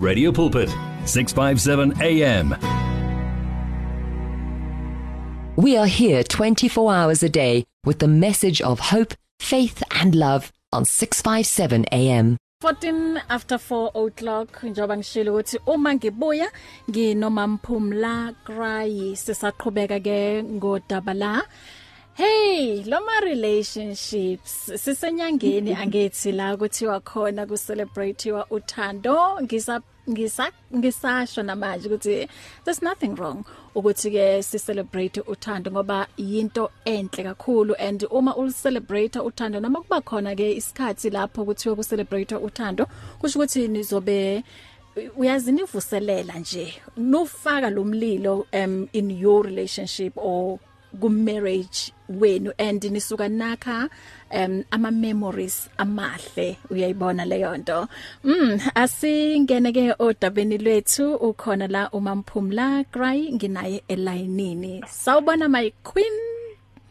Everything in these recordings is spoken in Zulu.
Radio Pulpit 657 AM We are here 24 hours a day with the message of hope, faith and love on 657 AM. 14 after 4 o'clock njoba ngishilo ukuthi uma ngibuya nginoma mphumla cry sisaqhubeka ke ngodaba la Hey, lo ma relationships sisenyangeni angethi la kuthiwa khona ku celebrate wa uthando ngisa ngisa ngisasho namanje ukuthi there's nothing wrong ukuthi ke si celebrate uthando ngoba yinto enhle kakhulu and uma ul celebrate uthando noma kuba khona ke isikhathi lapho kuthiwa ku celebrate uthando kusho ukuthi nizobe uyazi nivuselela nje. Nofaka lo mlilo um in your relationship or ku marriage wenu and nisuka nakha um ama memories amahle uyayibona leyo nto mm asingene ke odabeni lwethu ukhona la umamphumla cry nginaye elayinini sawubona my queen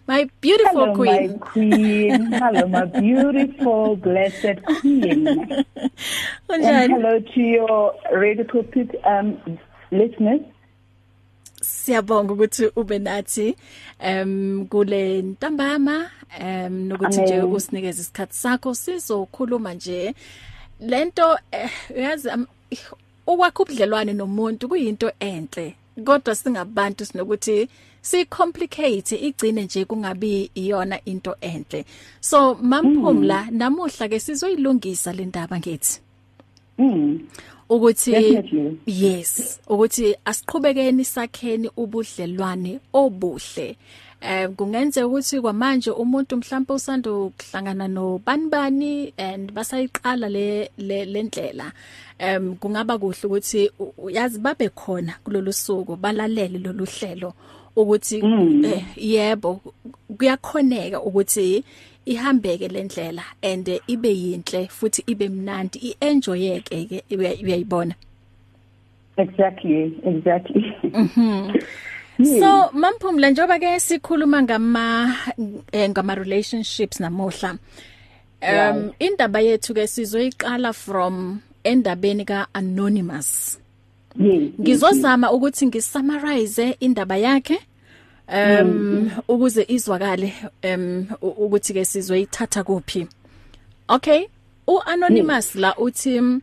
my beautiful Hello, queen my queen. Hello, my beautiful, blessed queen. And unjani hello to your radio pulpit um, listeners. Siyabonga ukuthi ube nathi em kule ntambama em nokuthi nje usinikeze isikhathi sakho sizokhuluma nje. Lento eh, uyazi ukwakha ubudlelwane nomuntu kuyinto enhle kodwa singabantu sinokuthi si complicate igcine nje kungabi iyona into enhle. So mamphumla namuhla ke sizoyilungisa le ndaba ngithi Mm. ukuthi yes ukuthi asiqhubekeni sakheni ubudlelwane obuhle. Eh kungenzeka ukuthi kwamanje umuntu mhlawumbe usanda ukuhlangana nobanibani and basayiqala le le lendlela em kungaba kuhle ukuthi uyazi babe khona kulolu suku balalele lolu hlelo ukuthi eh, yebo kuyakhoneka ukuthi ihambeke lendlela and eh, ibe yinhle futhi ibe mnandi ienjoyeke ke uya- uyayibona Exactly, exactly. So mamphumla njoba ke sikhuluma ngama eh, ngama relationships namuhla. Um indaba yethu ke sizoyiqala from endabeni ka anonymous. yes. Ngizozama ukuthi ngisummarize indaba yakhe um ukuze izwakale um u- ukuthi ke sizoyithatha kuphi. Okay, u anonymous la uthi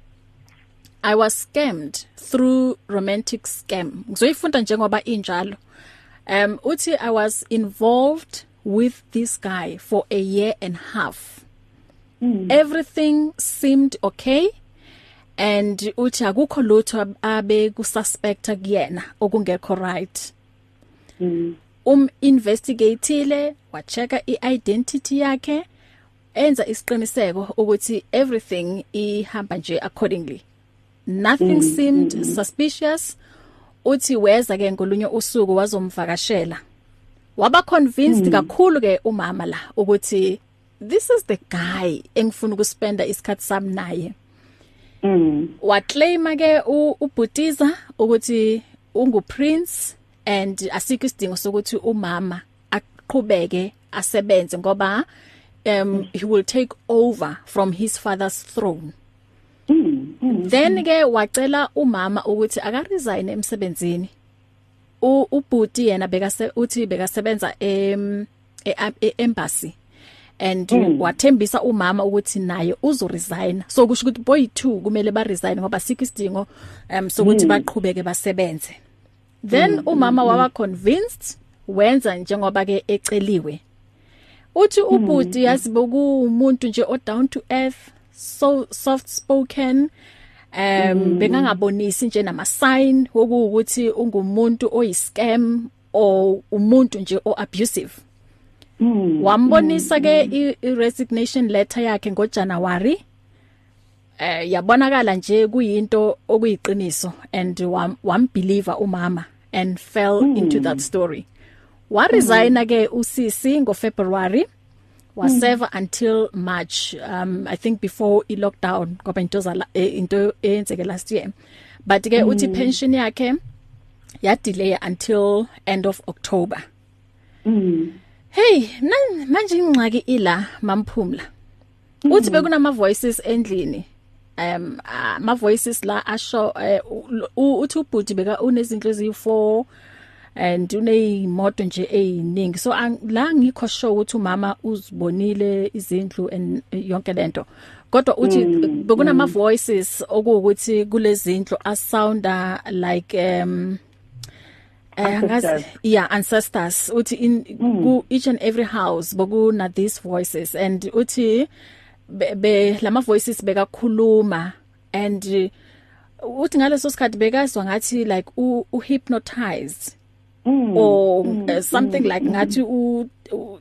I was scammed through romantic scam. Ngizoyifunda njengoba injalo. Um uthi I was involved with this guy for a year and a half. Mm. Everything seemed okay and uthi akukho lutho ab- abe kususpecta kuyena okungekho right. Um investigateile wachecka iidentity yakhe enza isiqiniseko ukuthi everything ihamba nje accordingly. Nothing mm, seemed mm, suspicious. Uthi weza ke ngolunye usuku wazomvakashela. Waba convinced mm. kakhulu ke umama la ukuthi this is the guy engifuna ukuspenda isikhathi sami naye. Mm. Waclaima ke u- ubhutiza ukuthi ungu prince and asikho isidingo sokuthi umama aqhubeke asebenze ngoba um he will take over from his father's throne. Mm. Mm. then ke wacela umama ukuthi aka resign emsebenzini ubhuti yena bekase uthi bekasebenza em e- e- embassy and mm. wathembisa umama ukuthi naye uzo resign so kusho ukuthi boy 2 kumele ba resign ngoba sikho isidingo um sokuthi baqhubeke basebenze then mm. umama waba convinced wenza njengoba ke eceliwe. Uthi ubhuti yazi bokuumuntu nje o down to earth so soft spoken um bengangabonisi nje nama sign wokuthi ungumuntu oyiscam or umuntu nje o abusive wambonisa ke i- i resignation letter yakhe ngoJanuary eh yabonakala nje kuyinto okuyiqiniso and wam, wambelieve umama and fell mm. into that story wa resign ke usisi ngoFebruary waserve mm. until March um i think before i lockdown ngoba into zala eh, into eyenzeke last year but ke mm. uthi pension yakhe ya delay until end of October Mm. hey nan manje ingxaki ila mamphumla uthi bekunama voices endlini um ama voices la asho eh, uthi ubhuti beka unezindlu eziyi4 and uneyimoto nje eziningi so la ngikho show ukuthi umama uzibonile izindlu and yonke lento. Kodwa uthi mm, bekunama mm. voices okuwukuthi kulezindlu asounda like um eh ngazi yeah ancestors. Uthi in mm. ku each and every house bokuna these voices. And uthi be, be lama voices bekakhuluma and uthi ngaleso sikhathi bekazwa ngathi like u, u hypnotized mm. or mm. Uh, something mm. like ngathi u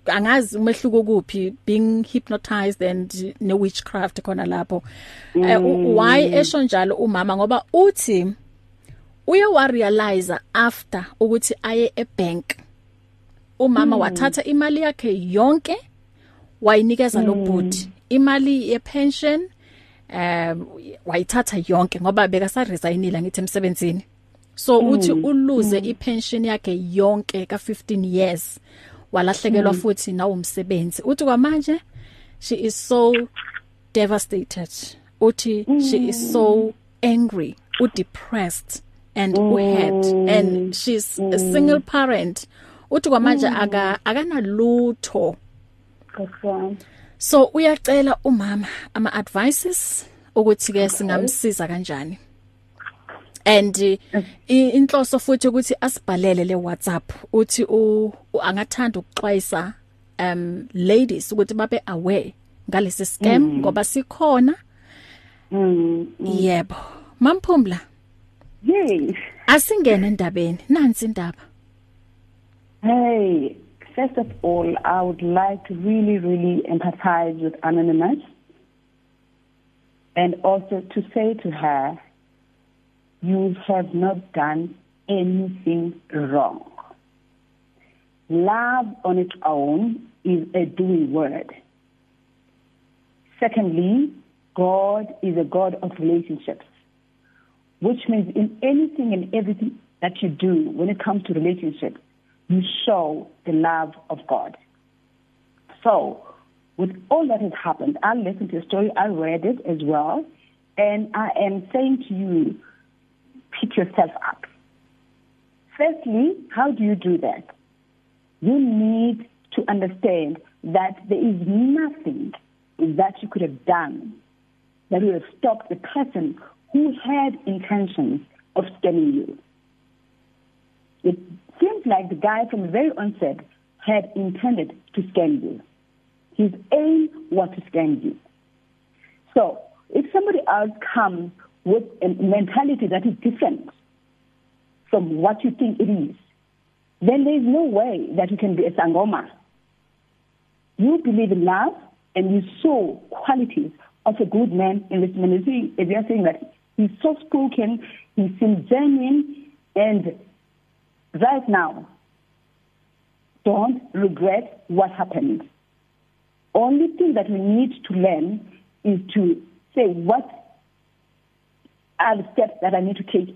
angazi umehluko kuphi being hypnotized and ne witchcraft khona lapho mm. uh, why esho njalo umama ngoba uthi uye wa realize after ukuthi aye ebank umama mm. wathatha imali yakhe yonke wayinikeza mm. Lo bhuti imali ye pension um wayithatha yonke ngoba beka sa resignila ngithi emsebenzini so mm. uthi uluze mm. ipension yakhe yonke ka 15 years walahlekelwa mm. futhi na umsebenzi uthi kwamanje she is so devastated uthi mm. she is so angry u depressed and mm. uhead and she's mm. a single parent uthi kwamanje mm. aka akanalutho so uyacela umama ama advices ukuthi ke singamsiza kanjani? And inhloso futhi ukuthi asibhalele le WhatsApp uthi u angathanda ukuxwayisa um ladies ukuthi babe aware ngalesi scam mm. ngoba sikhona. Mm, mm. yebo. Mamphumla. Yes asingene endabeni. Nansi indaba? Hey. First of all i would like to really really empathize with anonymous and also to say to her you have not done anything wrong. Love on its own is a doing word. Secondly, God is a God of relationships, which means in anything and everything that you do when it comes to relationships, you show the love of God. So, with all that has happened, I listened to your story, I read it as well, and I am saying to you, pick yourself up. Firstly, how do you do that? You need to understand that there is nothing that you could have done that would have stopped the person who had intentions of scamming you. It seems like the guy from the very onset had intended to scam you. His aim was to scam you. So, if somebody else comes with a mentality that is different from what you think it is, then there is no way that you can be a sangoma. You believe in love and you saw qualities of a good man in this man. If you are saying that he's soft spoken, he seems genuine, and right now, don't regret what happened. Only thing that we need to learn is to say what are the steps that I need to take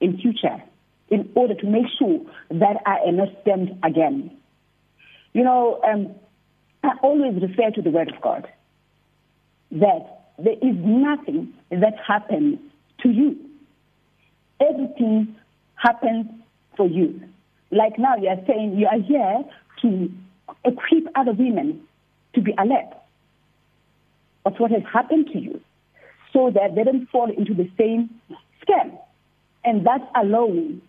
in future in order to make sure that I am not stemmed again. You know, um, I always refer to the Word of God that there is nothing that happens to you. Everything happens for you. Like now, you are saying you are here to equip other women to be alert of what has happened to you so that they don't fall into the same scam. And that alone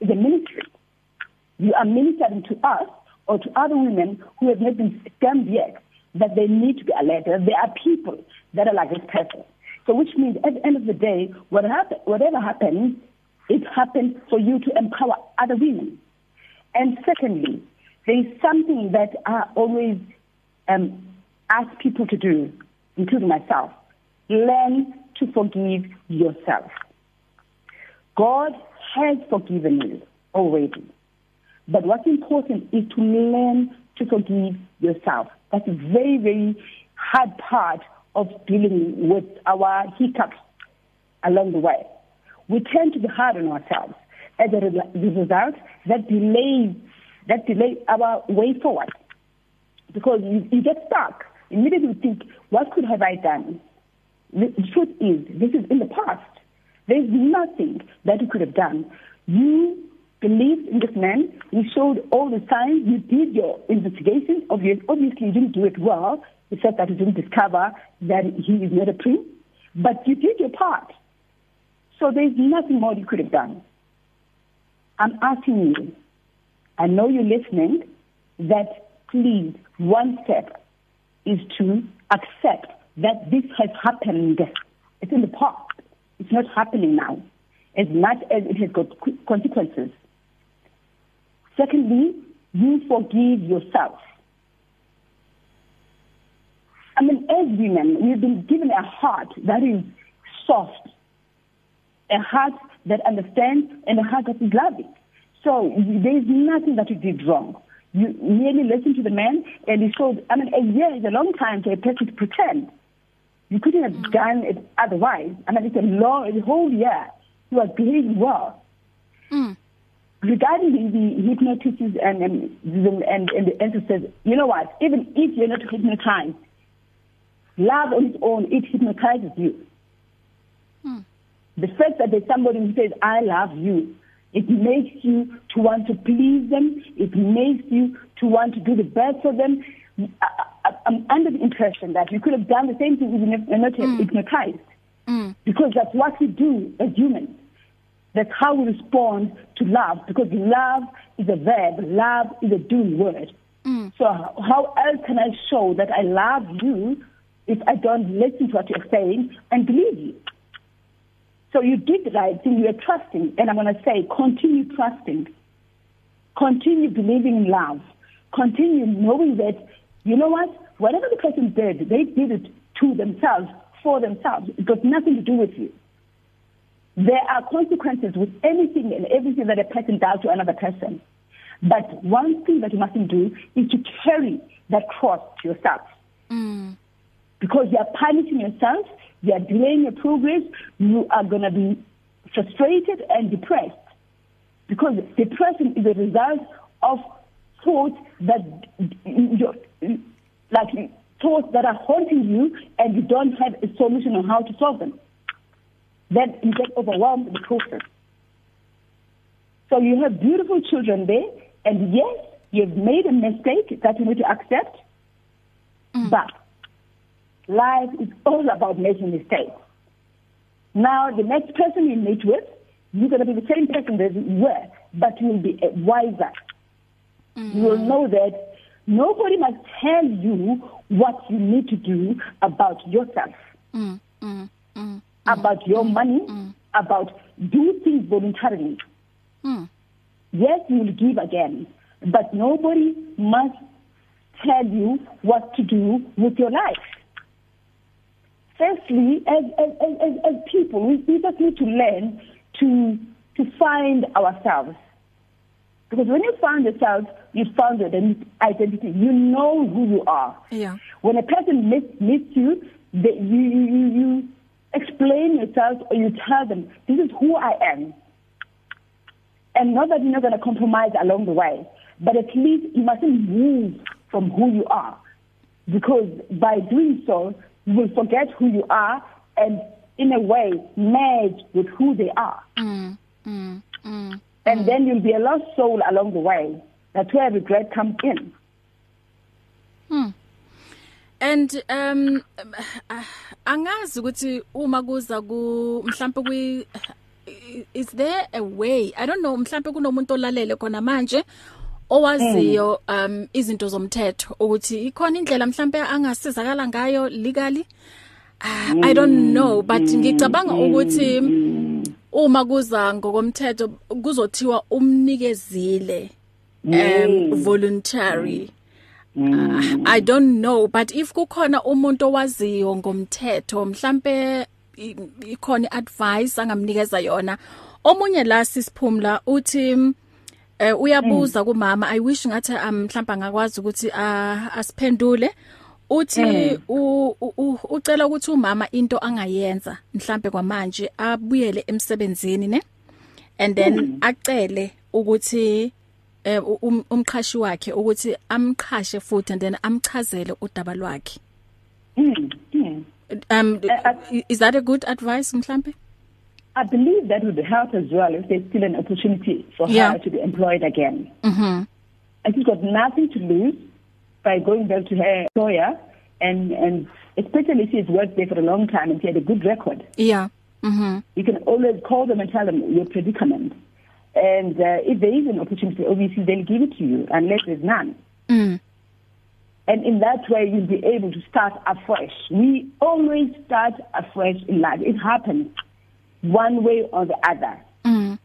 is a ministry. You are ministering to us or to other women who have not been scammed yet that they need to be alerted. There are people that are like this person. So which means at the end of the day, what happen, whatever happens, it happens for you to empower other women. And secondly, there is something that I always um, ask people to do, including myself. Learn to forgive yourself. God has forgiven you already. But what's important is to learn to forgive yourself. That's a very, very hard part of dealing with our hiccups along the way. We tend to be hard on ourselves. As a result, that delays that delays our way forward. Because you, you get stuck. Immediately you think, what could have I done? the, the truth is this is in the past. There's nothing that you could have done. You believed in this man. You showed all the signs. You did your investigation. Obviously obviously you didn't do it well. Except that you didn't discover that he is not a prince. But you did your part. So there's nothing more you could have done. I'm asking you i know you're listening that please one step is to accept that this has happened. It's in the past. It's not happening now. As much as it has got consequences. Secondly you forgive yourself. I mean, as women, we've been given a heart that is soft, a heart that understands, and a heart that is loving. So there is nothing that you did wrong. You merely listened to the man, and he showed. I mean, a year is a long time for a person to pretend. You couldn't have mm. done it otherwise. I mean, it's a long, a whole year. You are behaving well. Mm. Regarding the, the hypnotists and and, and and the ancestors, you know what? Even if you're not hypnotized, Love on its own, it hypnotizes you. Hmm. The fact that there's somebody who says, I love you, it makes you to want to please them. It makes you to want to do the best for them. I, I, I'm under the impression that you could have done the same thing even if you're not mm. hypnotized. Mm. Because that's what we do as humans. That's how we respond to love. Because love is a verb. Love is a doing word. Mm. So how else can I show that I love you if I don't listen to what you're saying and believe you. So you did the right thing, you are trusting, and I'm going to say continue trusting, continue believing in love, continue knowing that, you know what, whatever the person did, they did it to themselves, for themselves. It got nothing to do with you. There are consequences with anything and everything that a person does to another person. But one thing that you mustn't do is to carry that cross to yourself. Mm because you are punishing yourself, you are delaying your progress, you are going to be frustrated and depressed. Because depression is a result of thoughts that, like thoughts that are haunting you and you don't have a solution on how to solve them. Then you get overwhelmed in the process. So you have beautiful children there, and yes, you've made a mistake that you need to accept, mm. but life is all about making mistakes. Now, the next person you meet with, you're going to be the same person that you were, but you'll be wiser. Mm-hmm. You will know that nobody must tell you what you need to do about yourself, mm-hmm. about your money, mm-hmm. about do things voluntarily. Mm. Yes, you will give again, but nobody must tell you what to do with your life. Firstly, as, as, as, as people, we, we just need to learn to, to find ourselves. Because when you find yourself, you found your identity. You know who you are. Yeah. When a person meets, meets you, they, you, you, you explain yourself or you tell them, this is who I am. And not that you're not going to compromise along the way, but at least you mustn't move from who you are. Because by doing so, you will forget who you are and in a way merge with who they are. Mm, mm, mm, and mm. then you'll be a lost soul along the way. That's where regret comes in. Hmm. And um angazi ukuthi uma kuza ku mhlawumbe kwi is there a way I don't know mhlawumbe kunomuntu olalele khona manje owaziyo um izinto zomthetho ukuthi ikhona indlela mhlambe angasizakala ngayo legally? Uh, I don't know but ngicabanga ukuthi uma kuza ngokomthetho kuzothiwa umnikezile um voluntary. Uh, I don't know but if kukhona umuntu owaziyo ngomthetho mhlambe ikhona advice angamnikeza yona omunye la sisiphumla uthi Eh uyabuza kumama I wish ngathi mhlawumbe ngakwazi ukuthi asiphendule. Uthi ucela ukuthi umama into angayenza mhlambe kwamanje abuyele emsebenzini ne? And then acele ukuthi eh umqhashi wakhe ukuthi amqhashe futhi and then amchazele udaba lwakhe. Mm. um uh, is that a good advice mhlambe I believe that would help as well if there's still an opportunity for Yeah. her to be employed again. mhm And she's got nothing to lose by going back to her employer and, and especially if she's worked there for a long time and she had a good record. yeah mhm You can always call them and tell them your predicament. And uh, if there is an opportunity, obviously they'll give it to you unless there's none. mm And in that way, you'll be able to start afresh. We always start afresh in life. It happens one way or the other. mm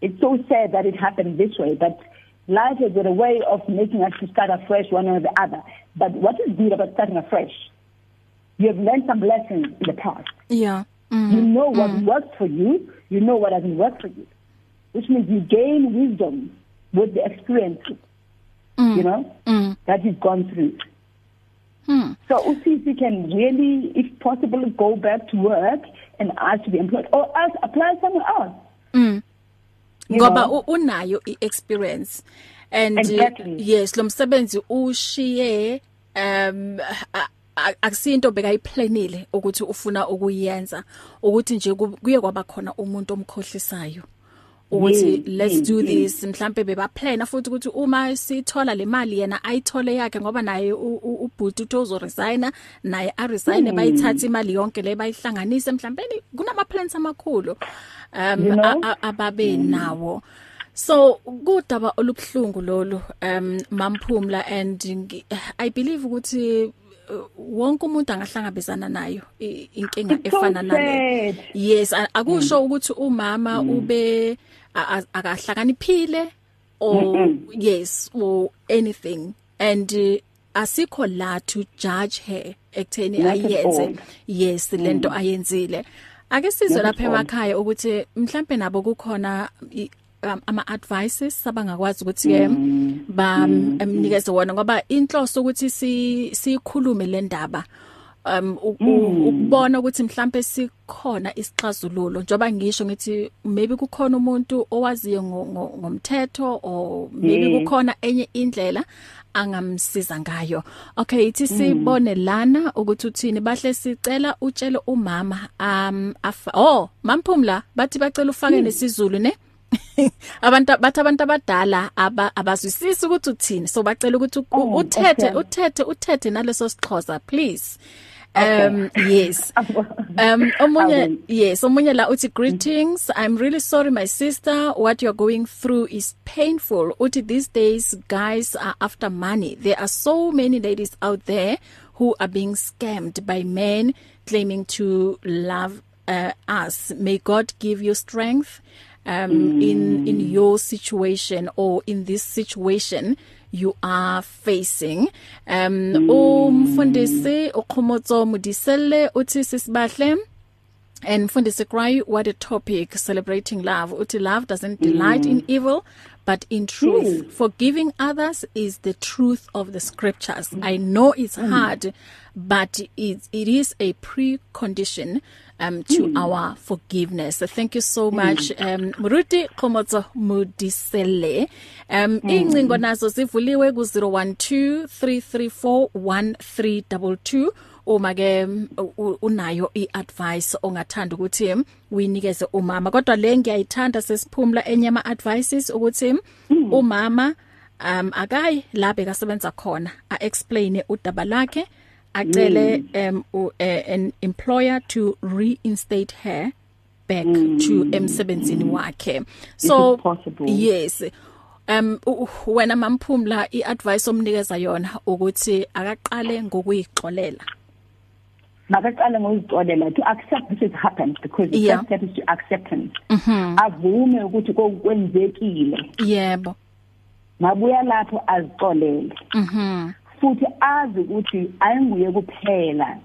It's so sad that it happened this way, but life has got a way of making us to start afresh one or the other. But what is good about starting afresh? You have learned some lessons in the past. yeah You mm know what worked for you. You know what doesn't work for you. Which means you gain wisdom with the experience, you know, mm that you've gone through. hmm So we can really, if possible, go back to work and ask to be employed or else apply somewhere else. mm you ngoba know. u- unayo iexperience and Exactly. uh, yes lo msebenzi ushiye um a- a- akusinto bekayiplanile ukuthi ufuna ukuyenza ukuthi nje ku- kuye kwaba khona umuntu omkhohlisayo ukuthi Yes, let's yes, do yes. this mhlambe bebaplana futhi ukuthi uma sithola le mali yena ayithole yakhe ngoba naye ubhuti uthi uzo resigna naye a resign Hmm. bayithatha imali yonke le bayihlanganise mhlambe kunama plans amakhulu um You know? ababe nawo so kudaba olubhlungu lolu um mamphumla and i believe ukuthi wonke umuntu angahlangabezana nayo inkinga efana nale yes akusho ukuthi umama ube a- a- akahlakaniphile or yes or anything. And uh, asikho la to judge her ekutheni ayenze. yes lento ayenzile. Ake sizwe lapha emakhaya ukuthi mhlambe nabo kukhona ama advices abangakwazi ukuthi ke ba amnikeze wona ngoba inhloso ukuthi si sikhulume le ndaba um u- ukubona ukuthi mhlambe sikhona isixazululo njoba ngisho ngithi maybe kukhona umuntu owaziyo ngo- ngo- ngomthetho or maybe kukhona enye indlela angamsiza ngayo. Okay ithi sibone lana ukuthi uthini bahle sicela utshele umama um oh mamphumla bathi bacela ufake nesizulu ne? abantu bathi abantu abadala aba abazwisisi ukuthi uthini. So bacela ukuthi u- Oh, uthethe okay. uthethe uthethe naleso sixhosa please. Um yes. Um omunye will. yes omunye la uthi greetings i'm really sorry my sister. What you're going through is painful. Uthi these days guys are after money. There are so many ladies out there who are being scammed by men claiming to love uh, us. May god give you strength um mm. in in your situation or in this situation you are facing um mm. umfundisi uqhomotso mudisele uthi sisibahle And Fundisi Cry, what a topic celebrating love. Uti love doesn't delight mm. in evil, but in truth. Mm. Forgiving others is the truth of the scriptures. Mm. I know it's mm. hard, but it, it is a precondition um, to mm. our forgiveness. So thank you so much. Um, Muruti Komotso Mudisele. Um, mm. Incingo nazo zivuliwe ku 0123341322. Uma ke unayo iadvice ongathanda ukuthi uyinikeze umama. Kodwa le ngiyayithanda sesiphumla enyama advices ukuthi umama um akayi la bekasebenza khona a explain udaba lakhe acele um u, uh, an employer to reinstate her back mm. to emsebenzini wakhe. So yes. Um wena mamphumla iadvice omnikeza yona ukuthi akaqale ngokuyixolela. Makaqale ngozixolela to accept this has happened because the Yeah. first step is to acceptance mhm avume ukuthi kwenzekile. Yebo. Mabuya lapho azixolele. Mhm futhi azi ukuthi ayinguye kuphela.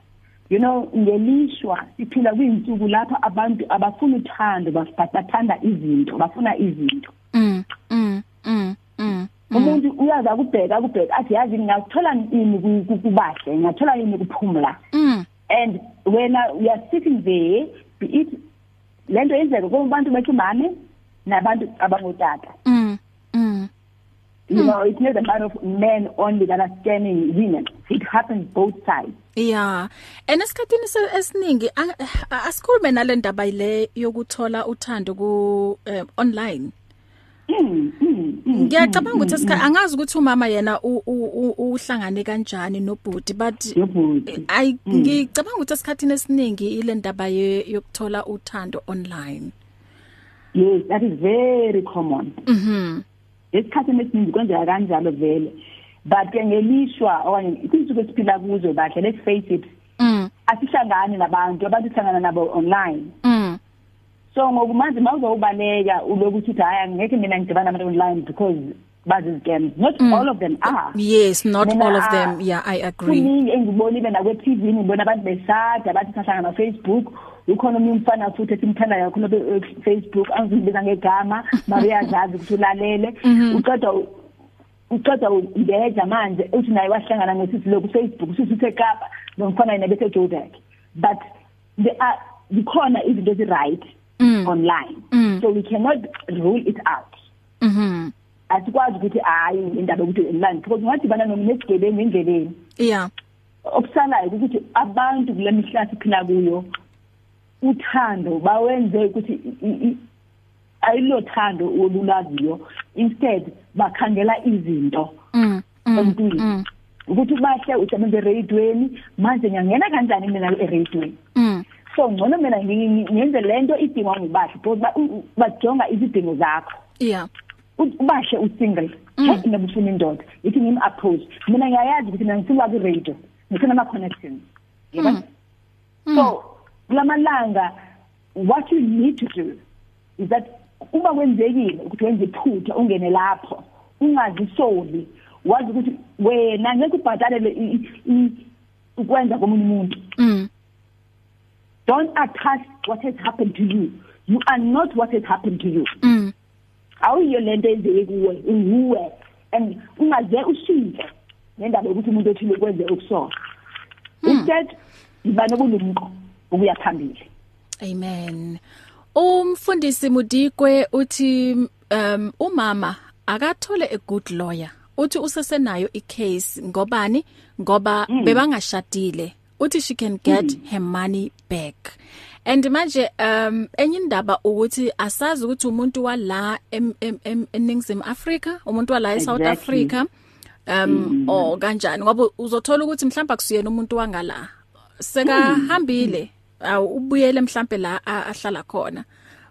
You know ngelishwa siphila kwinsuku lapha abantu abafuna uthando baf- bathanda izinto bafuna izinto. Mm mm mm mm umuntu uyaza kubheka kubheka athi yazi ngiyathola ini ku- ku- kubahle ngiyathola ini kuphumula mm. And wena you are sitting there be it lento yenzeka kubantu bekhimame nabantu abangotata mm mm You know, it's not a matter of men only that are scamming women. It happens both sides. Yeah. Enesikhathini esiningi asikhulume nalendaba ile yokuthola uthando ku uh, online. Mm, mm, mm, Ngiyacabanga ukuthi esikhathi angazi ukuthi umama yena uhlangane kanjani nobhuti but ay ngicabanga ukuthi esikhathini esiningi ile ndaba yokuthola uthando online. Yes, that is very common. Mhm. Esikhathini esiningi kwenzeka kanjalo vele. But ke ngelishwa okanye izinto esiphila kuzo bahle let's face it. Mm. Asihlangani nabantu abantu sihlangana nabo online. Mm. So ngokumanje mawuzobaleka ulokuthi hayi ngeke mina ngidibana nabantu online because bazi scams not mm. all of them are yes not mina, all of them. Yeah i agree. kuningi engibonile na kwe TV ngibona abantu besada bathi sahlanga na Facebook ukhona umuntu umfana futhi esimthanda kakhulu be Facebook angizibiza ngegama Maria zazi ukuthi ulalele. Mhm. uqeda uqeda ngeja manje uthi naye wahlangana ngesisi lokhu Facebook sisi usekapa nomfana yena bese Joburg but the are zikhona izinto ezi right Mm. online. Mm. so we cannot rule it out. Mhm asikwazi ukuthi hayi indaba ukuthi online. Because ungadibana nomuntu esigebengu endleleni yeah. okusalayo ukuthi abantu kule mihla siphila kuyo uthando bawenze ukuthi i- i- ayilothando olulaziyo instead bakhangela izinto mm mm, empilweni mm. Ukuthi bahle usebenza eradweni manje ngiyangena kanjani mina eradweni mm so ngcono mina ngi- ngenze lento idingwa ngubahle because ba- u- u- bajonga izidingo zakho. Yeah. Ubahle usingle Mm. hey ngibufuna indoda ithi ngim approach. Mina ngiyayazi ukuthi mina ngisiwa ku radio ngifuna ama connections yebo? Mm. so kulamalanga what you need to do is that uma kwenzekile ukuthi wenze iphutha ungene lapho ungazisoli wazi ukuthi wena ngeke ubhatalele i- i- ukwenza komunye umuntu. Mm. Don't attach what has happened to you. You are not what has happened to you. Mm. Awuyiyo lento enzeke kuwe unguwe and ungaze ushintshe nendaba yokuthi umuntu othile kwenze okusona instead yiba nobulumko ukuya phambili? Amen. Umfundisi mudikwe uthi um umama akathole a good lawyer. Uthi usesenayo icase. Ngobani? Ngoba bebangashadile. Uthi she can get mm. her money back. And manje um enye indaba ukuthi asazi ukuthi umuntu wala eNingizimu Africa umuntu wala eSouth Exactly. Africa um mm. o kanjani? Ngoba uzothola ukuthi mhlawumbe akusiyena umuntu wangala sekahambile. Awu ubuyele mhlambe la ahlala khona.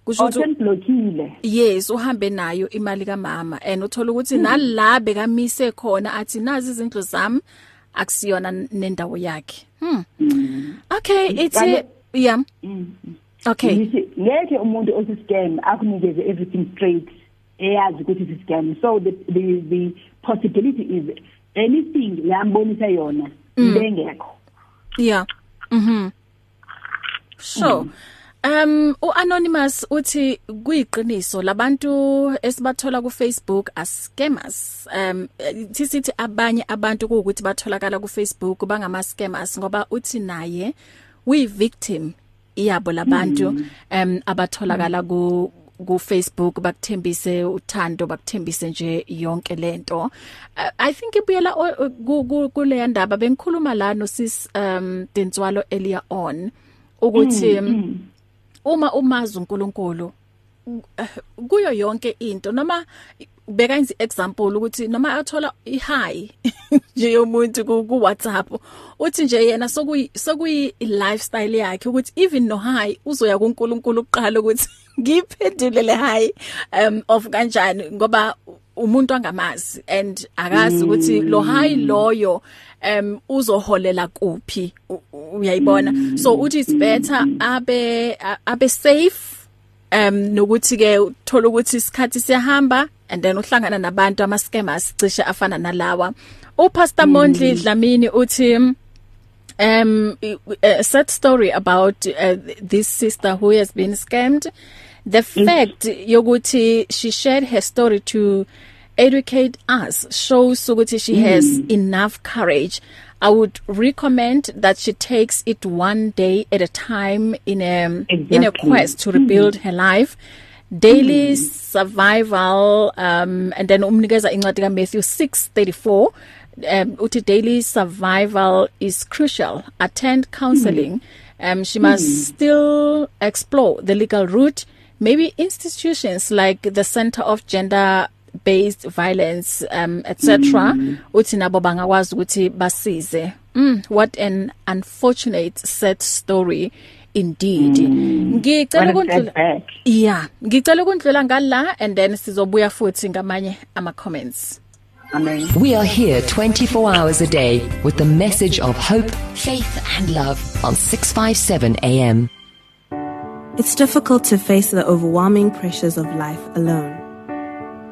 Kusho ukuthi osenblokile yes uhambe nayo imali kaMama and uthola ukuthi nala bekamise khona athi nazi izindlu zami. Akusiyona nendawo yakhe. Hmm. Okay ithi Kanti- yeah. Okay. Ngithi ngeke umuntu osiscam akunikeze everything straight eyazi ukuthi it's scam. So the the the possibility is anything lambonisa yona bengekho yeah. Mhm so Um uanonymous uthi kuyiqiniso labantu esibathola ku Facebook as scammers. Um sisithi abanye abantu ukuthi batholakala ku Facebook bangama scammers ngoba uthi naye we victim yabo labantu um abatholakala ku ku Facebook bakuthembise uthando bakuthembise nje yonke lento uh, i think ibuyela kule ndaba bengikhuluma la no sis um Denswalo earlier on ukuthi um, uma umazi uNkulunkulu kuyo yonke into noma beka inzi example ukuthi noma athola i-high nje yomuntu ku WhatsApp uthi nje yena sokuyi sokuyi lifestyle yakhe ukuthi even no high uzoya kuNkulunkulu uqala ukuthi ngiphendule le high um of kanjani ngoba umuntu angamazi and akazi ukuthi lo high loyo um uzoholela kuphi u- u- uyayibona? So uthi it's better abe a- abe safe um nokuthi ke uthola ukuthi isikhathi siyahamba and then uhlangana nabantu ama scammers cishe afana nalawa. Upastor Mondli Dlamini uthi um a sad story about uh, this sister who has been scammed. The fact yokuthi she shared her story to educate us shows ukuthi she has enough courage. I would recommend that she takes it one day at a time in a in a Exactly. quest to rebuild her life. Daily survival um and then umnikeza incwadi ka Matthew 6:34 um uthi daily survival is crucial. Attend counseling. Um she must mm. still explore the legal route. Maybe institutions like the center of gender based violence um etc mm. uthi nabo bangakwazi ukuthi basize mm what an unfortunate sad story indeed Mm. ngicela ukundlula yeah ngicela ukundlula ngala and then sizobuya futhi ngamanye ama comments Amen. We are here 24 hours a day with the message of hope, faith, and love on 657 AM. It's difficult to face the overwhelming pressures of life alone.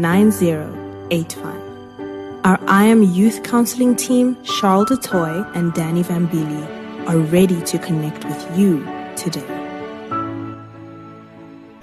9085. Our I Am Youth Counseling team, Charles DeToy and Danny Vambili, are ready to connect with you today.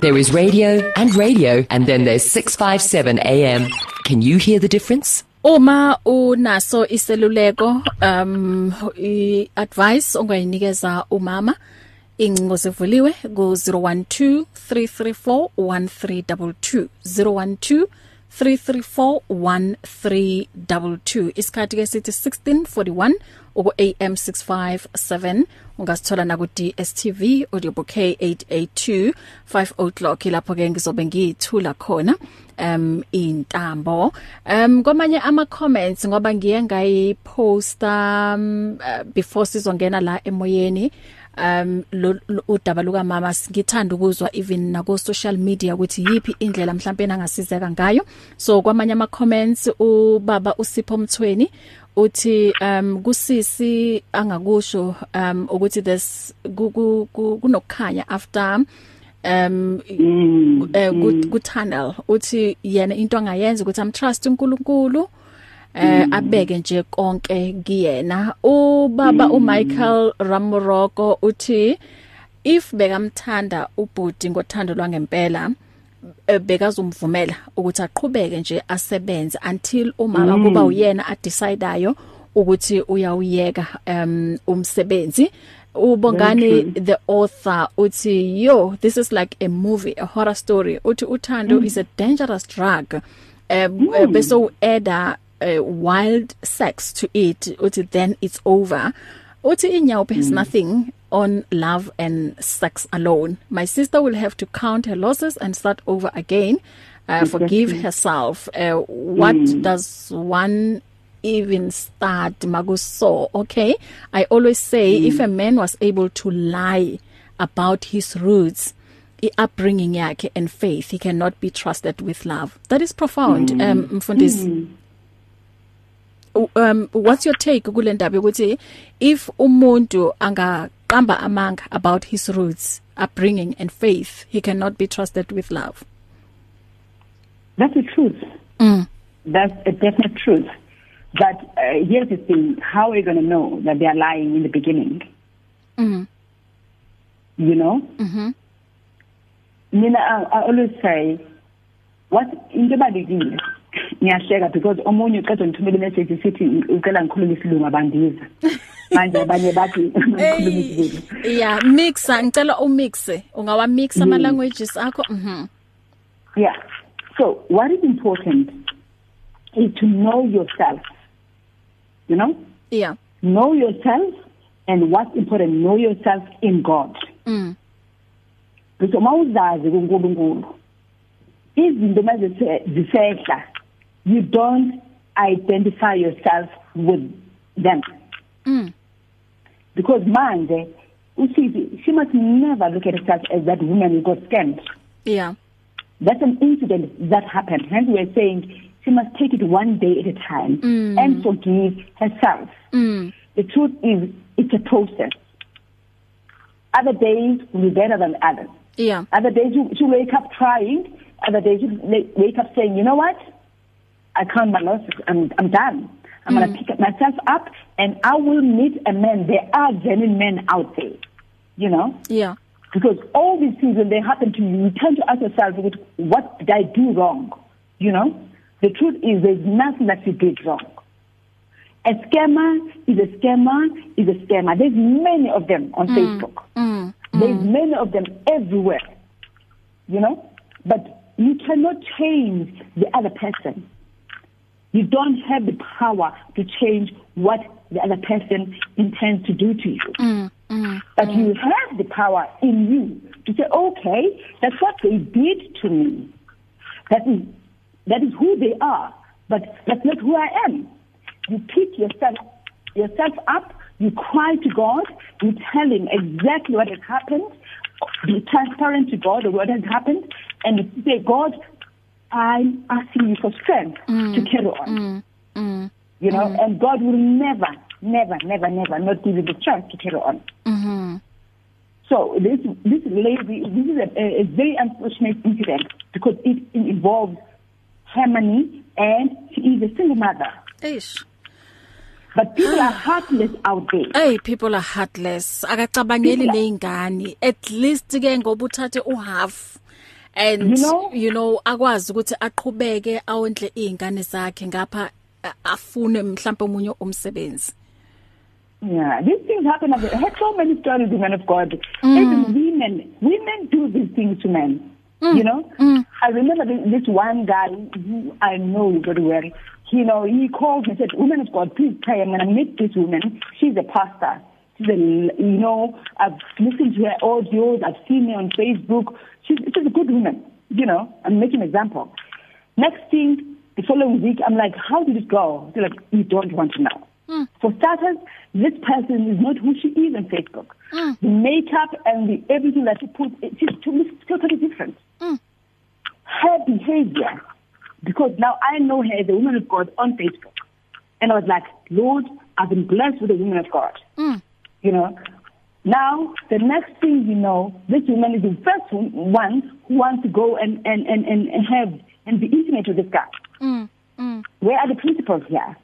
There is radio and radio, and then there's 657 AM. Can you hear the difference? Uma unaso iseluleko um i advice ongayinikeza umama incingo sivuliwe ku 012 334 1322 012 3341322 isikhathi ke sithi 1641 uku AM 657 ungasithola na ku DSTV audio bouquet 882 5 o'clock. Lapho ke ngizobe ngiyithula khona um intambo. Um kwamanye ama comments ngoba ngiye ngayiposta um, uh, before sizongena la emoyeni um lo- udaba luka mama ngithanda ukuzwa even nako social media ukuthi yipi indlela mhlawumbe engasizeka ngayo. So kwamanye ama comments ubaba usipho mthweni uthi um kusisi angakusho um ukuthi ku- kunokukhanya after um eh ku- ku tunnel uthi yena into angayenza ukuthi am trust uNkulunkulu. Eh abeke nje konke kuyena. Ubaba uMichael Ramoroko uthi if bekamthanda ubhuti ngothando lwangempela eh, bekazomvumela ukuthi aqhubeke nje asebenze until umama kuba uyena adecideayo ukuthi uyawuyeka um umsebenzi. Ubongani the author uthi yo this is like a movie a horror story. Uthi uthando mm. is a dangerous drug um mm. bese ueda uh, wild sex to it uthi then it's over. Uthi inyawupe has nothing on love and sex alone. My sister will have to count her losses and start over again uh, forgive herself. Uh, what mm. does one even start? Makuso okay? I always say mm. if a man was able to lie about his roots upbringing yakhe and faith he cannot be trusted with love. That is profound. Mm. um mfundisi. Mm. Um what's your take kule ndaba ukuthi if umuntu angaqamba amanga about his roots upbringing and faith he cannot be trusted with love That's the truth. mm. That's a definite truth. But uh, here's the thing: how are you going to know that they are lying in the beginning? Mm. You know. Mhm. Mina, I, I always say, what into ebalekile ngiyasheka because omunye uqeda ngithumela message sithi ucela ngikhulume isilungu abandiza manje abanye bathi ngikhuluma isilungu yeah mixa ngicela umixe ungawa mix ama Yes. languages akho mhm Yeah. So what is important is to know yourself. You know, yeah know yourself, and what's important, know yourself in God. mm Bese mawuzazi kuNkulunkulu izinto manje zisehla you don't identify yourself with them. Mm. Because manje usithi she must never look at herself as that woman who got scammed. Yeah. That's an incident that happened. Hence we're saying she must take it one day at a time Mm. and forgive herself. Mm. The truth is it's a process. Other days will be better than others. Yeah. Other days you should wake up trying. Other days you wake up saying, you know what? I count my losses. I'm, I'm done. I'm mm. going to pick up myself up and I will meet a man. There are genuine men out there, you know? Yeah. Because all these things, when they happen to you, you tend to ask yourself, what did I do wrong? You know? The truth is there's nothing that you did wrong. A scammer is a scammer is a scammer. There's many of them on Facebook. Mm. There's many of them everywhere. You know? But you cannot change the other person. You don't have the power to change what the other person intends to do to you. Mm. Mm. But you have the power in you to say, okay, that's what they did to me. That is, that is who they are, but that's not who I am. You pick yourself, yourself up, you cry to God, you tell Him exactly what has happened, be transparent to God of what has happened, and say, God, I'm asking you for strength Mm. to carry on. Mm. Mm. You know, and God will never, never, never, never not give you the strength to carry on. Mhm. So this this lady, this is a, a, very unfortunate incident because it, it involves Harmony and she is a single mother. Eish. But people are heartless out there. Hey people are heartless. Akacabangeli neingane. At least ke ngoba uthathe u half and You know? you know akwazi ukuthi aqhubeke awondle izingane zakhe ngapha afune mhlawumbe umunye umsebenzi. Yeah, these things happen. I had so many stories, women of God. Mm. Even women, women do these things to men. Mm. You know, mm. I remember this, this one guy who I know very well. You know, he called me and said, "Woman of God, please pray. I'm going to meet this woman. She's a pastor. A, you know, I've listened to her audios. I've seen her on Facebook. She's, she's a good woman. You know, I'm making an example. Next thing, the following week, I'm like, how did it go? They're like, you don't want to know. Mm. For starters, this person is not who she is on Facebook. Mm. The makeup and the everything that she puts, it- totally, totally different. Mm. Her behavior, because now I know her as a woman of God on Facebook. And I was like, Lord, I've been blessed with a woman of God. Mm. You know, now the next thing you know, this woman is the first one who wants to go and, and, and, and, and have and be intimate with this guy. Mm. Mm. Where are the principles here?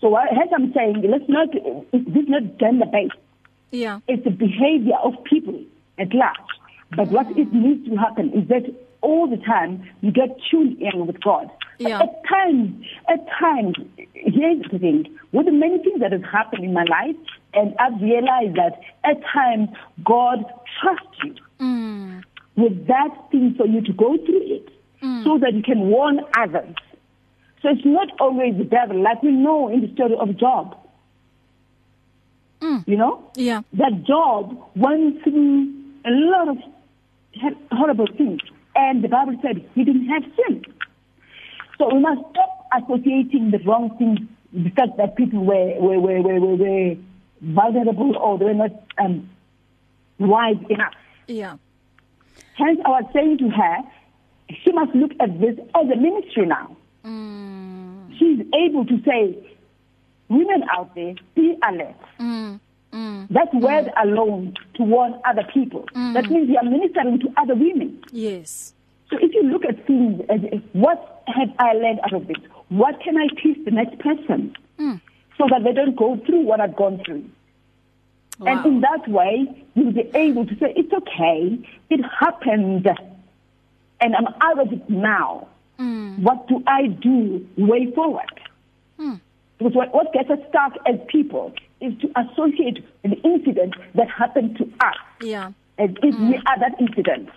So what, as I'm saying, let's not, it's, this is not gender based. Yeah. It's the behavior of people at large. But what it needs to happen is that all the time you get tuned in with God. But Yeah. At times, at times, here's the thing. With the many things that have happened in my life, and I've realized that at times God trusts you Mm. with that thing for you to go through it so that you can warn others. So it's not always the devil, like we know in the story of Job. Mm. You know? Yeah. That Job went through a lot of horrible things. And the Bible said he didn't have sin. So we must stop associating the wrong things the fact that people were, were, were, were, were, were vulnerable or they were not um, wise enough. Yeah. Hence, I was saying to her, she must look at this as a ministry now. Mm. She's able to say, women out there, be alert. Mm. Mm. That word alone to warn other people. That means you are ministering to other women. Yes. So if you look at things as, as what have I learned out of this? What can I teach the next person? Mm. So that they don't go through what I've gone through. And Wow. in that way, you'll be able to say, it's okay, it happened, and I'm out of it now. Mm. What do I do way forward? Mm. Because what, what gets us stuck as people is to associate the incident that happened to us Yeah. as if we are that incident.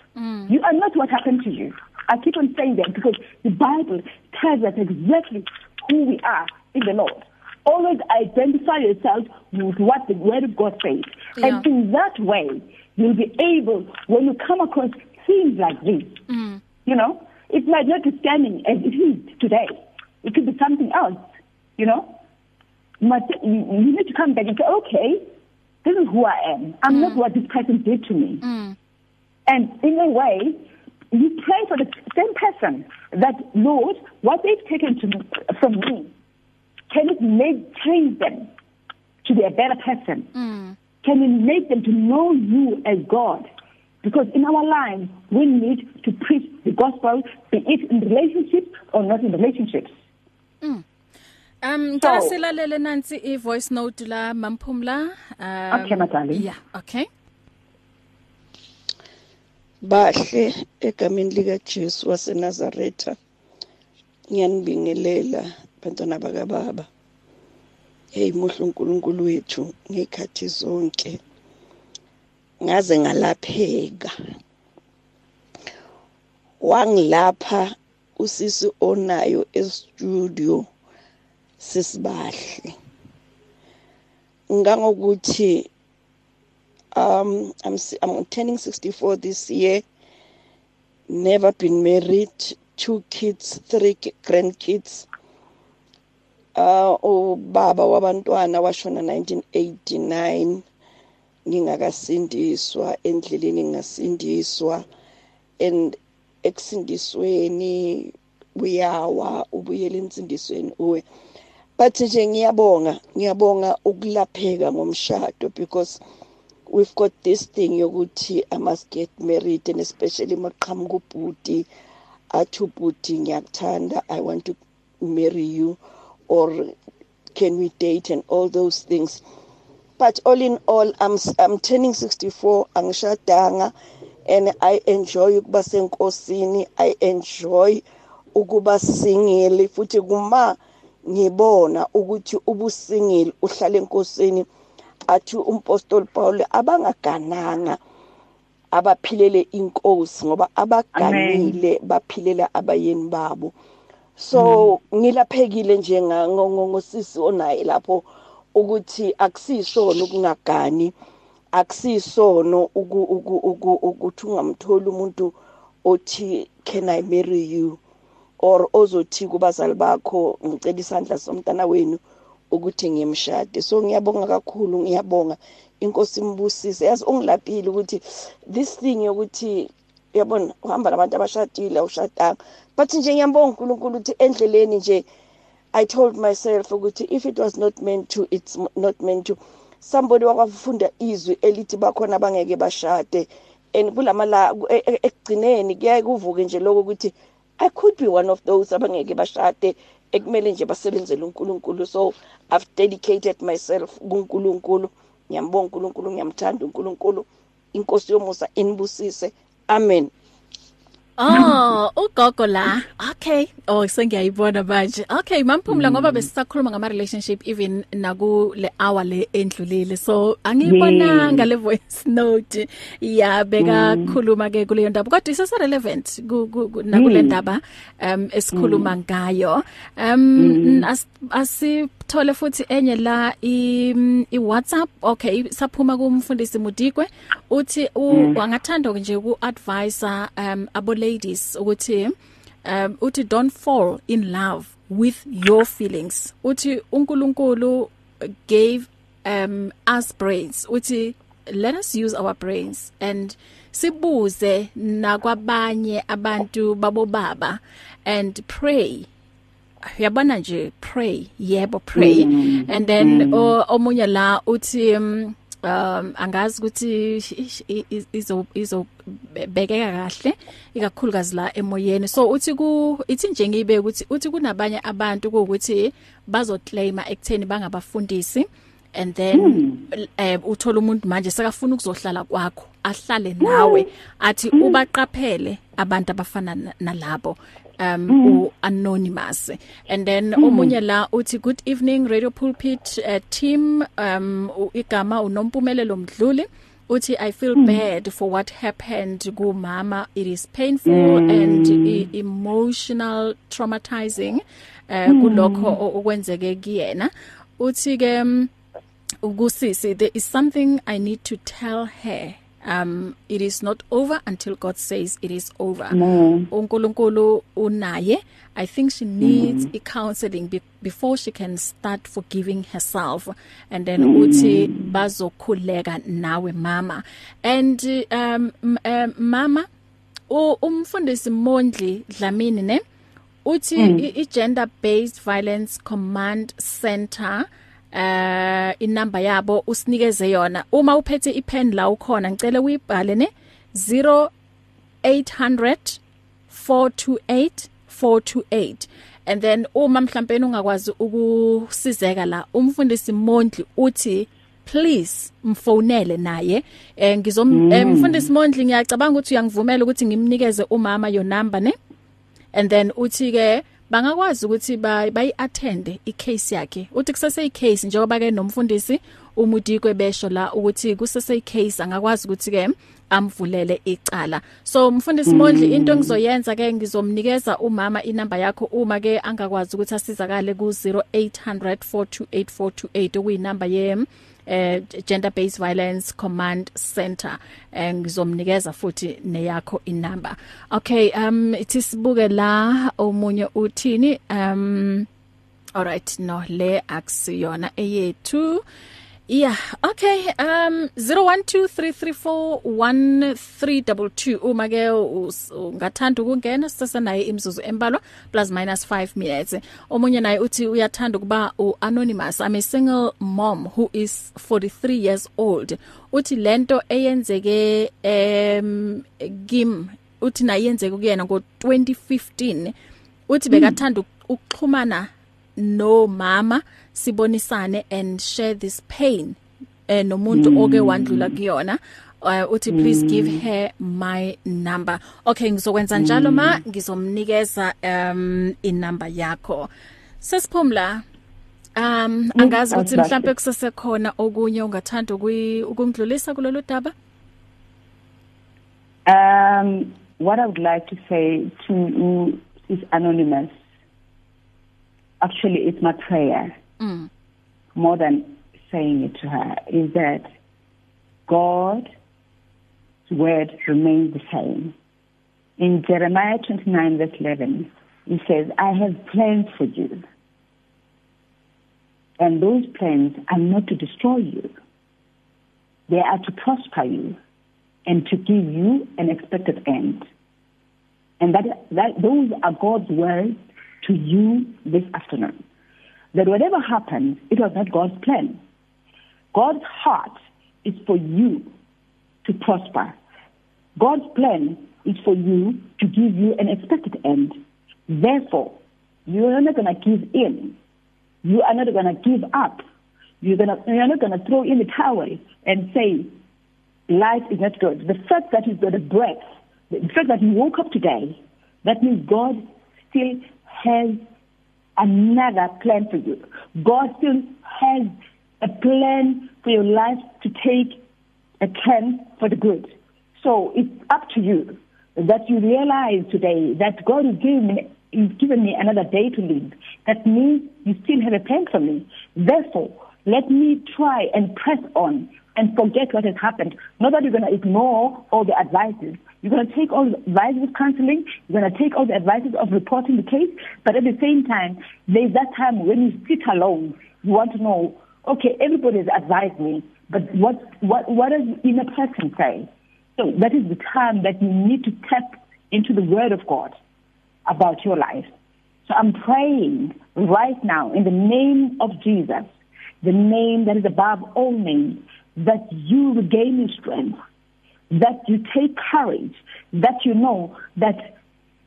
You are not what happened to you. I keep on saying that because the Bible tells us exactly who we are in the Lord. Always identify yourself with what the Word of God says. Yeah. And in that way, you'll be able, when you come across seems like this. Mm. You know, it might not be standing as it is today. It could be something else. You know, but you, you need to come back and say, okay, this is who I am. I'm mm. not what this person did to me. Mm. And in a way, you pray for the same person that, Lord, what they've taken to, from me, can it make change them to be a better person? Mm. Can it make them to know you as God? Because in our lives, we need to preach the gospel, be it in relationships or not in relationships. Mm. Um so, ngasilalele nansi i voice note la Mamphumla um Okay madali Yeah okay Bahle egameni lika Jesu waseNazaretha ngiyanibingelela bantwana baka baba hey muhle uNkulunkulu wethu ngekhathi zonke ngaze ngalapheka. Wangilapha usisi onayo e-studio sisibahle. Ngangokuthi um I'm I'm turning 64 this year never been married two kids three grandkids. Uh ubaba wabantwana washona 1989 ngingakasindiswa endleleni ngasindiswa and ekusindisweni uyawa ubuyela insindisweni uwe. But nje ngiyabonga ngiyabonga ukulapheka ngomshado because we've got this thing yokuthi i must get married and especially maqhamuka ubhuti athi ubhuti ngiyakuthanda i want to marry you. Or can we date and all those things. But all in all i'm i'm turning 64 angishadanga and i enjoy ukuba senkosini i enjoy ukuba singile futhi kuma ngibona ukuthi ubusingile uhlala enkosini. Athi umpostoli Paul abangagananga abaphilele inkosi ngoba abaganile baphilela abayeni babo. So ngilaphekile nje ngosisi onaye lapho ukuthi akusisono ukungagani akusisono ukuthi ungamtholi umuntu othi can i marry you? Or ozothi kubazali bakho ngicela isandla somntana wenu ukuthi ngiyemshade so ngiyabonga kakhulu ngiyabonga. Inkosi imbusise. Yazi ungilaphile ukuthi this thing yokuthi yabona uhamba nabantu abashadile awushadanga but nje ngiyambonga uNkulunkulu ukuthi endleleni nje I told myself ukuthi if it was not meant to it's not meant to. Somebody wakwafunda izwi elithi bakhona abangeke bashade. And kulamala e, e, ekugcineni kuyaye kuvuke nje lokho ukuthi I could be one of those abangeke bashade. Ekumele nje basebenzele uNkulunkulu. So I've dedicated myself kuNkulunkulu. Ngiyambonga uNkulunkulu ngiyamthanda uNkulunkulu. Inkosi yomusa inibusise. Amen Oh, ugogo la. Okay. Oh, sengiyayibona manje. Okay, mamphumla mm. ngoba besisakhuluma ngama relationship even naku le hour le endlulile. So, angiyibonanga le voice note. Ya beka mm. khuluma ke kuleyo ndaba. Kodwa isese relevant nakule ndaba um esikhuluma mm. ngayo. Um as asithole futhi enye la i, i WhatsApp. Okay, saphuma kumfundisi Mudikwe uthi wangathanda nje ku advisor um abo ladies ukuthi um uthi don't fall in love with your feelings uthi uNkulunkulu gave um us brains uthi let us use our brains and sibuze nakwabanye abantu babo baba and pray yabona nje pray yebo pray mm. and then mm. omunye la uthi um, um angazi ukuthi izo izobekeka kahle ikakhulukazi la emoyeni so uthi ku ithi nje ngibe ukuthi uthi kunabanye abantu ukuthi bazoclaima ekutheni bangabafundisi and then hmm. eh uthola umuntu manje sekafuna ukuzohlala kwakho ahlale nawe athi ubaqaphele abantu abafana nalabo um mm. anonymous and then mm. omunye la uthi good evening radio pulpit uh, team um igama unompumelelo mdluli uthi i feel mm. bad for what happened ku mama it is painful mm. and e emotional traumatizing uh, mm. kulokho okwenzeke kuyena uthi ke ukusisi there is something i need to tell her um it is not over until God says it is over No. uNkulunkulu unaye i think she needs mm. counseling be, before she can start forgiving herself and then mm. uthi bazokhuleka nawe mama and um, um mama umfundisi Mondli Dlamini ne uthi mm. i gender based violence command center uh inamba yabo usinikeze yona. Uma uphethe ipen la ukhona ngicela uyibhale ne 0800 428 428 and then uma mhlawumbe ungakwazi ukusizeka la umfundisi Mondli uthi please mfonele naye. Eh ngizom mm. eh, mfundisi Mondli ngiyacabanga ukuthi uyangivumela ukuthi ngimnikeze umama your number ne? And then uthi ke bangakwazi ukuthi bayi-attend icase yakhe. Uthi kusese icase njengoba ke nomfundisi umudikwe besho la ukuthi kusese icase angakwazi ukuthi ke amvulele icala. So mfundisi Mondli mm. into engizoyenza ke ngizomnikeza umama inamba yakho uma ke angakwazi ukuthi asizakale ku 0800 428 okuyinamba ye eh gender based violence command center eh ngizomnikeza futhi neyakho inamba. Okay um ithi sibuke la omunye uthini? Um alright no le akusiyona eyethu. Yeah, okay. Um 0123341322 uma ke ungathanda ukungena sisase naye imzuzu embalwa plus minus 5 minutes. Omunye naye uthi uyathanda kuba anonymous. I'm a single mom who is 43 years old. Uthi lento eyenzeke em gim uthi nayenzeke kuyena ngo 2015. Uthi bekathanda ukuxhumana no mama sibonisane and share this pain eh nomuntu mm. oke wandlula kuyona uh, uthi please mm. give her my number okay ngizokwenza njalo mm. ma ngizomnikeza um inamba yakho sesiphumla um angazi ukuthi mhlambe kusesekhona okunye ungathanda ukungidlulisa kulolu daba um what i would like to say to is anonymous actually it's my prayer mm. more than saying it to her is that God's word remains the same. In Jeremiah 29 verse 11, he says, I have plans for you. And those plans are not to destroy you. They are to prosper you and to give you an expected end. And that, that those are God's words to you this afternoon. That whatever happens, it was not God's plan. God's heart is for you to prosper. God's plan is for you to give you an expected end. Therefore, you are not going to give in. You are not going to give up. You're, gonna, you're not going to throw in the towel and say, life is not good. The fact that you've got a breath, the fact that you woke up today, that means God still has another plan for you. God still has a plan for your life to take a turn for the good. So it's up to you that you realize today that God is giving me He's given me another day to live. That means you still have a plan for me. Therefore, let me try and press on and forget what has happened. Not that you're going to ignore all the advices. You're going to take all the advices of counseling. You're going to take all the advices of reporting the case. But at the same time, there's that time when you sit alone. You want to know, okay, everybody has advised me, but what, what, what does inner person say? So that is the time that you need to tap into the word of God about your life. So I'm praying right now in the name of Jesus, the name that is above all names, that you regain strength, that you take courage, that you know that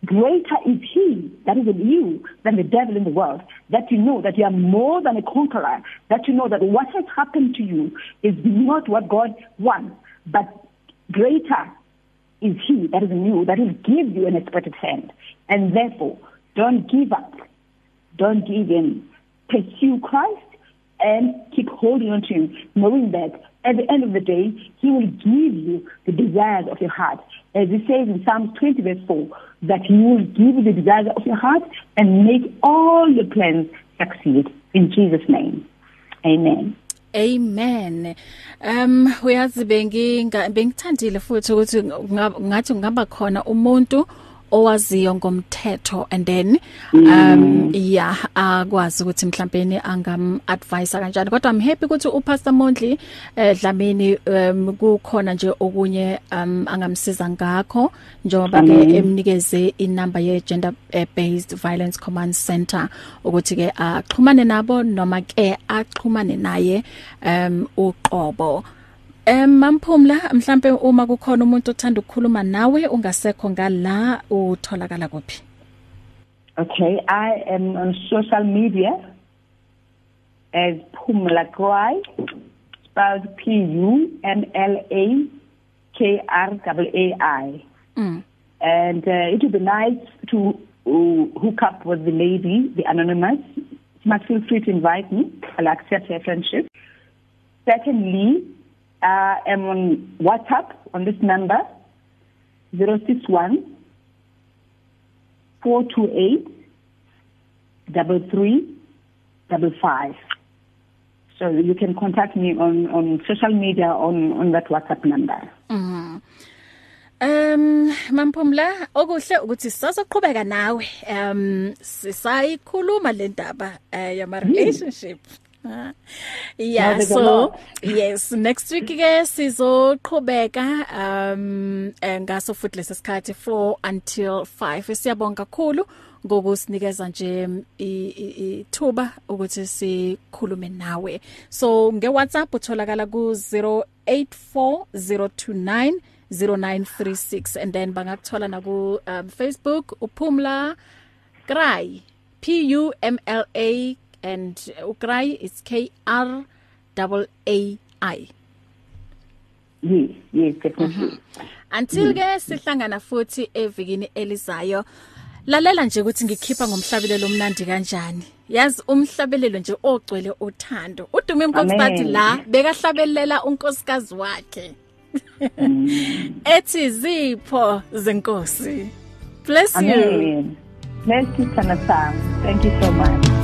greater is he that is in you than the devil in the world, that you know that you are more than a conqueror, that you know that what has happened to you is not what God wants, but greater is he that is in you, that will give you an expected hand. And therefore, don't give up. Don't give in. Pursue Christ and keep holding on to him, knowing that at the end of the day, he will give you the desires of your heart. As he says in Psalms 20 verse 4, that he will give you the desires of your heart and make all your plans succeed. In Jesus' name. Amen. Amen. Um uyazi benginga bengithandile futhi ukuthi ngathi kungaba khona umuntu owaziyo ngomthetho and then um yeah akwazi ukuthi mhlawumbe angam advise kanjani. Kodwa i'm happy ukuthi upastor Mondli eh, Dlamini um kukhona nje okunye um angamsiza ngakho njengoba ke emnikeze inamba ye gender based violence command center ukuthi ke axhumane nabo noma ke axhumane naye um uqobo. Em mamphumla mhlambe uma kukhona umuntu othanda ukukhuluma nawe ungasekho ngala utholakala kuphi Okay, I am on social media as Pumla Kwai, spelled P U M L A K R A A I. Mm. And uh, it would be nice to uh, hook up with the lady, the anonymous. She must feel free to invite me. I'll accept her friendship. Secondly, uh, I'm on WhatsApp on this number 061 428 3355. So you can contact me on, on social media on, on that WhatsApp number. Mhm. Um mamphumla okuhle ukuthi sisazoqhubeka nawe um sisayikhuluma le ndaba eh, yama relationship Ah, Yeah Now there's a so lot. yes next week ke sizoqhubeka um eh, ngaso futhi lesikhathi 4 until 5 siyabonga kakhulu ngokusinikeza nje i- i- ithuba ukuthi sikhulume nawe so nge WhatsApp utholakala ku 084029 0936 and then bangakuthola na ku um, Facebook uphumla Krai P U M L A and ukrai is K R double A I Yes, yes, definitely. until ke sihlangana futhi evikini elizayo lalela nje ukuthi ngikhipha ngomhlabelelo omnandi kanjani yazi umhlabelelo nje ogcwele uthando udume inkosikazi Amen. la bekahlabelela unkosikazi wakhe ethi zipho zenkosi bless you Amen. Bless you, Tanasam. Thank you so much.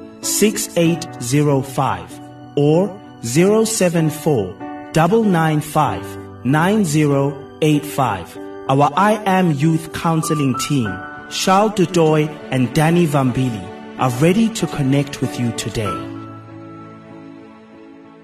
6805 or 074 995 9085. Our I Am Youth Counseling team, Charles Dudoy and Danny Vambili, are ready to connect with you today.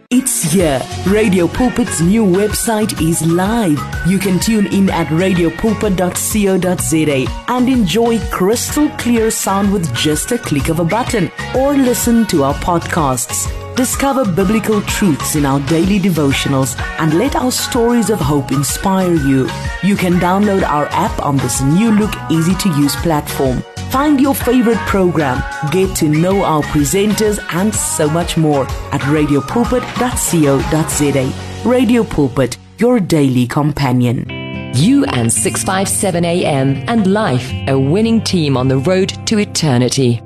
It's here. Radio Pulpit's new website is live. You can tune in at radiopulpit.co.za and enjoy crystal clear sound with just a click of a button or listen to our podcasts. Discover biblical truths in our daily devotionals and let our stories of hope inspire you. You can download our app on this new look, easy to use platform. Find your favorite program, get to know our presenters, and so much more at radiopulpit.co.za. Radio Pulpit, your daily companion. You and 657 AM and life, a winning team on the road to eternity.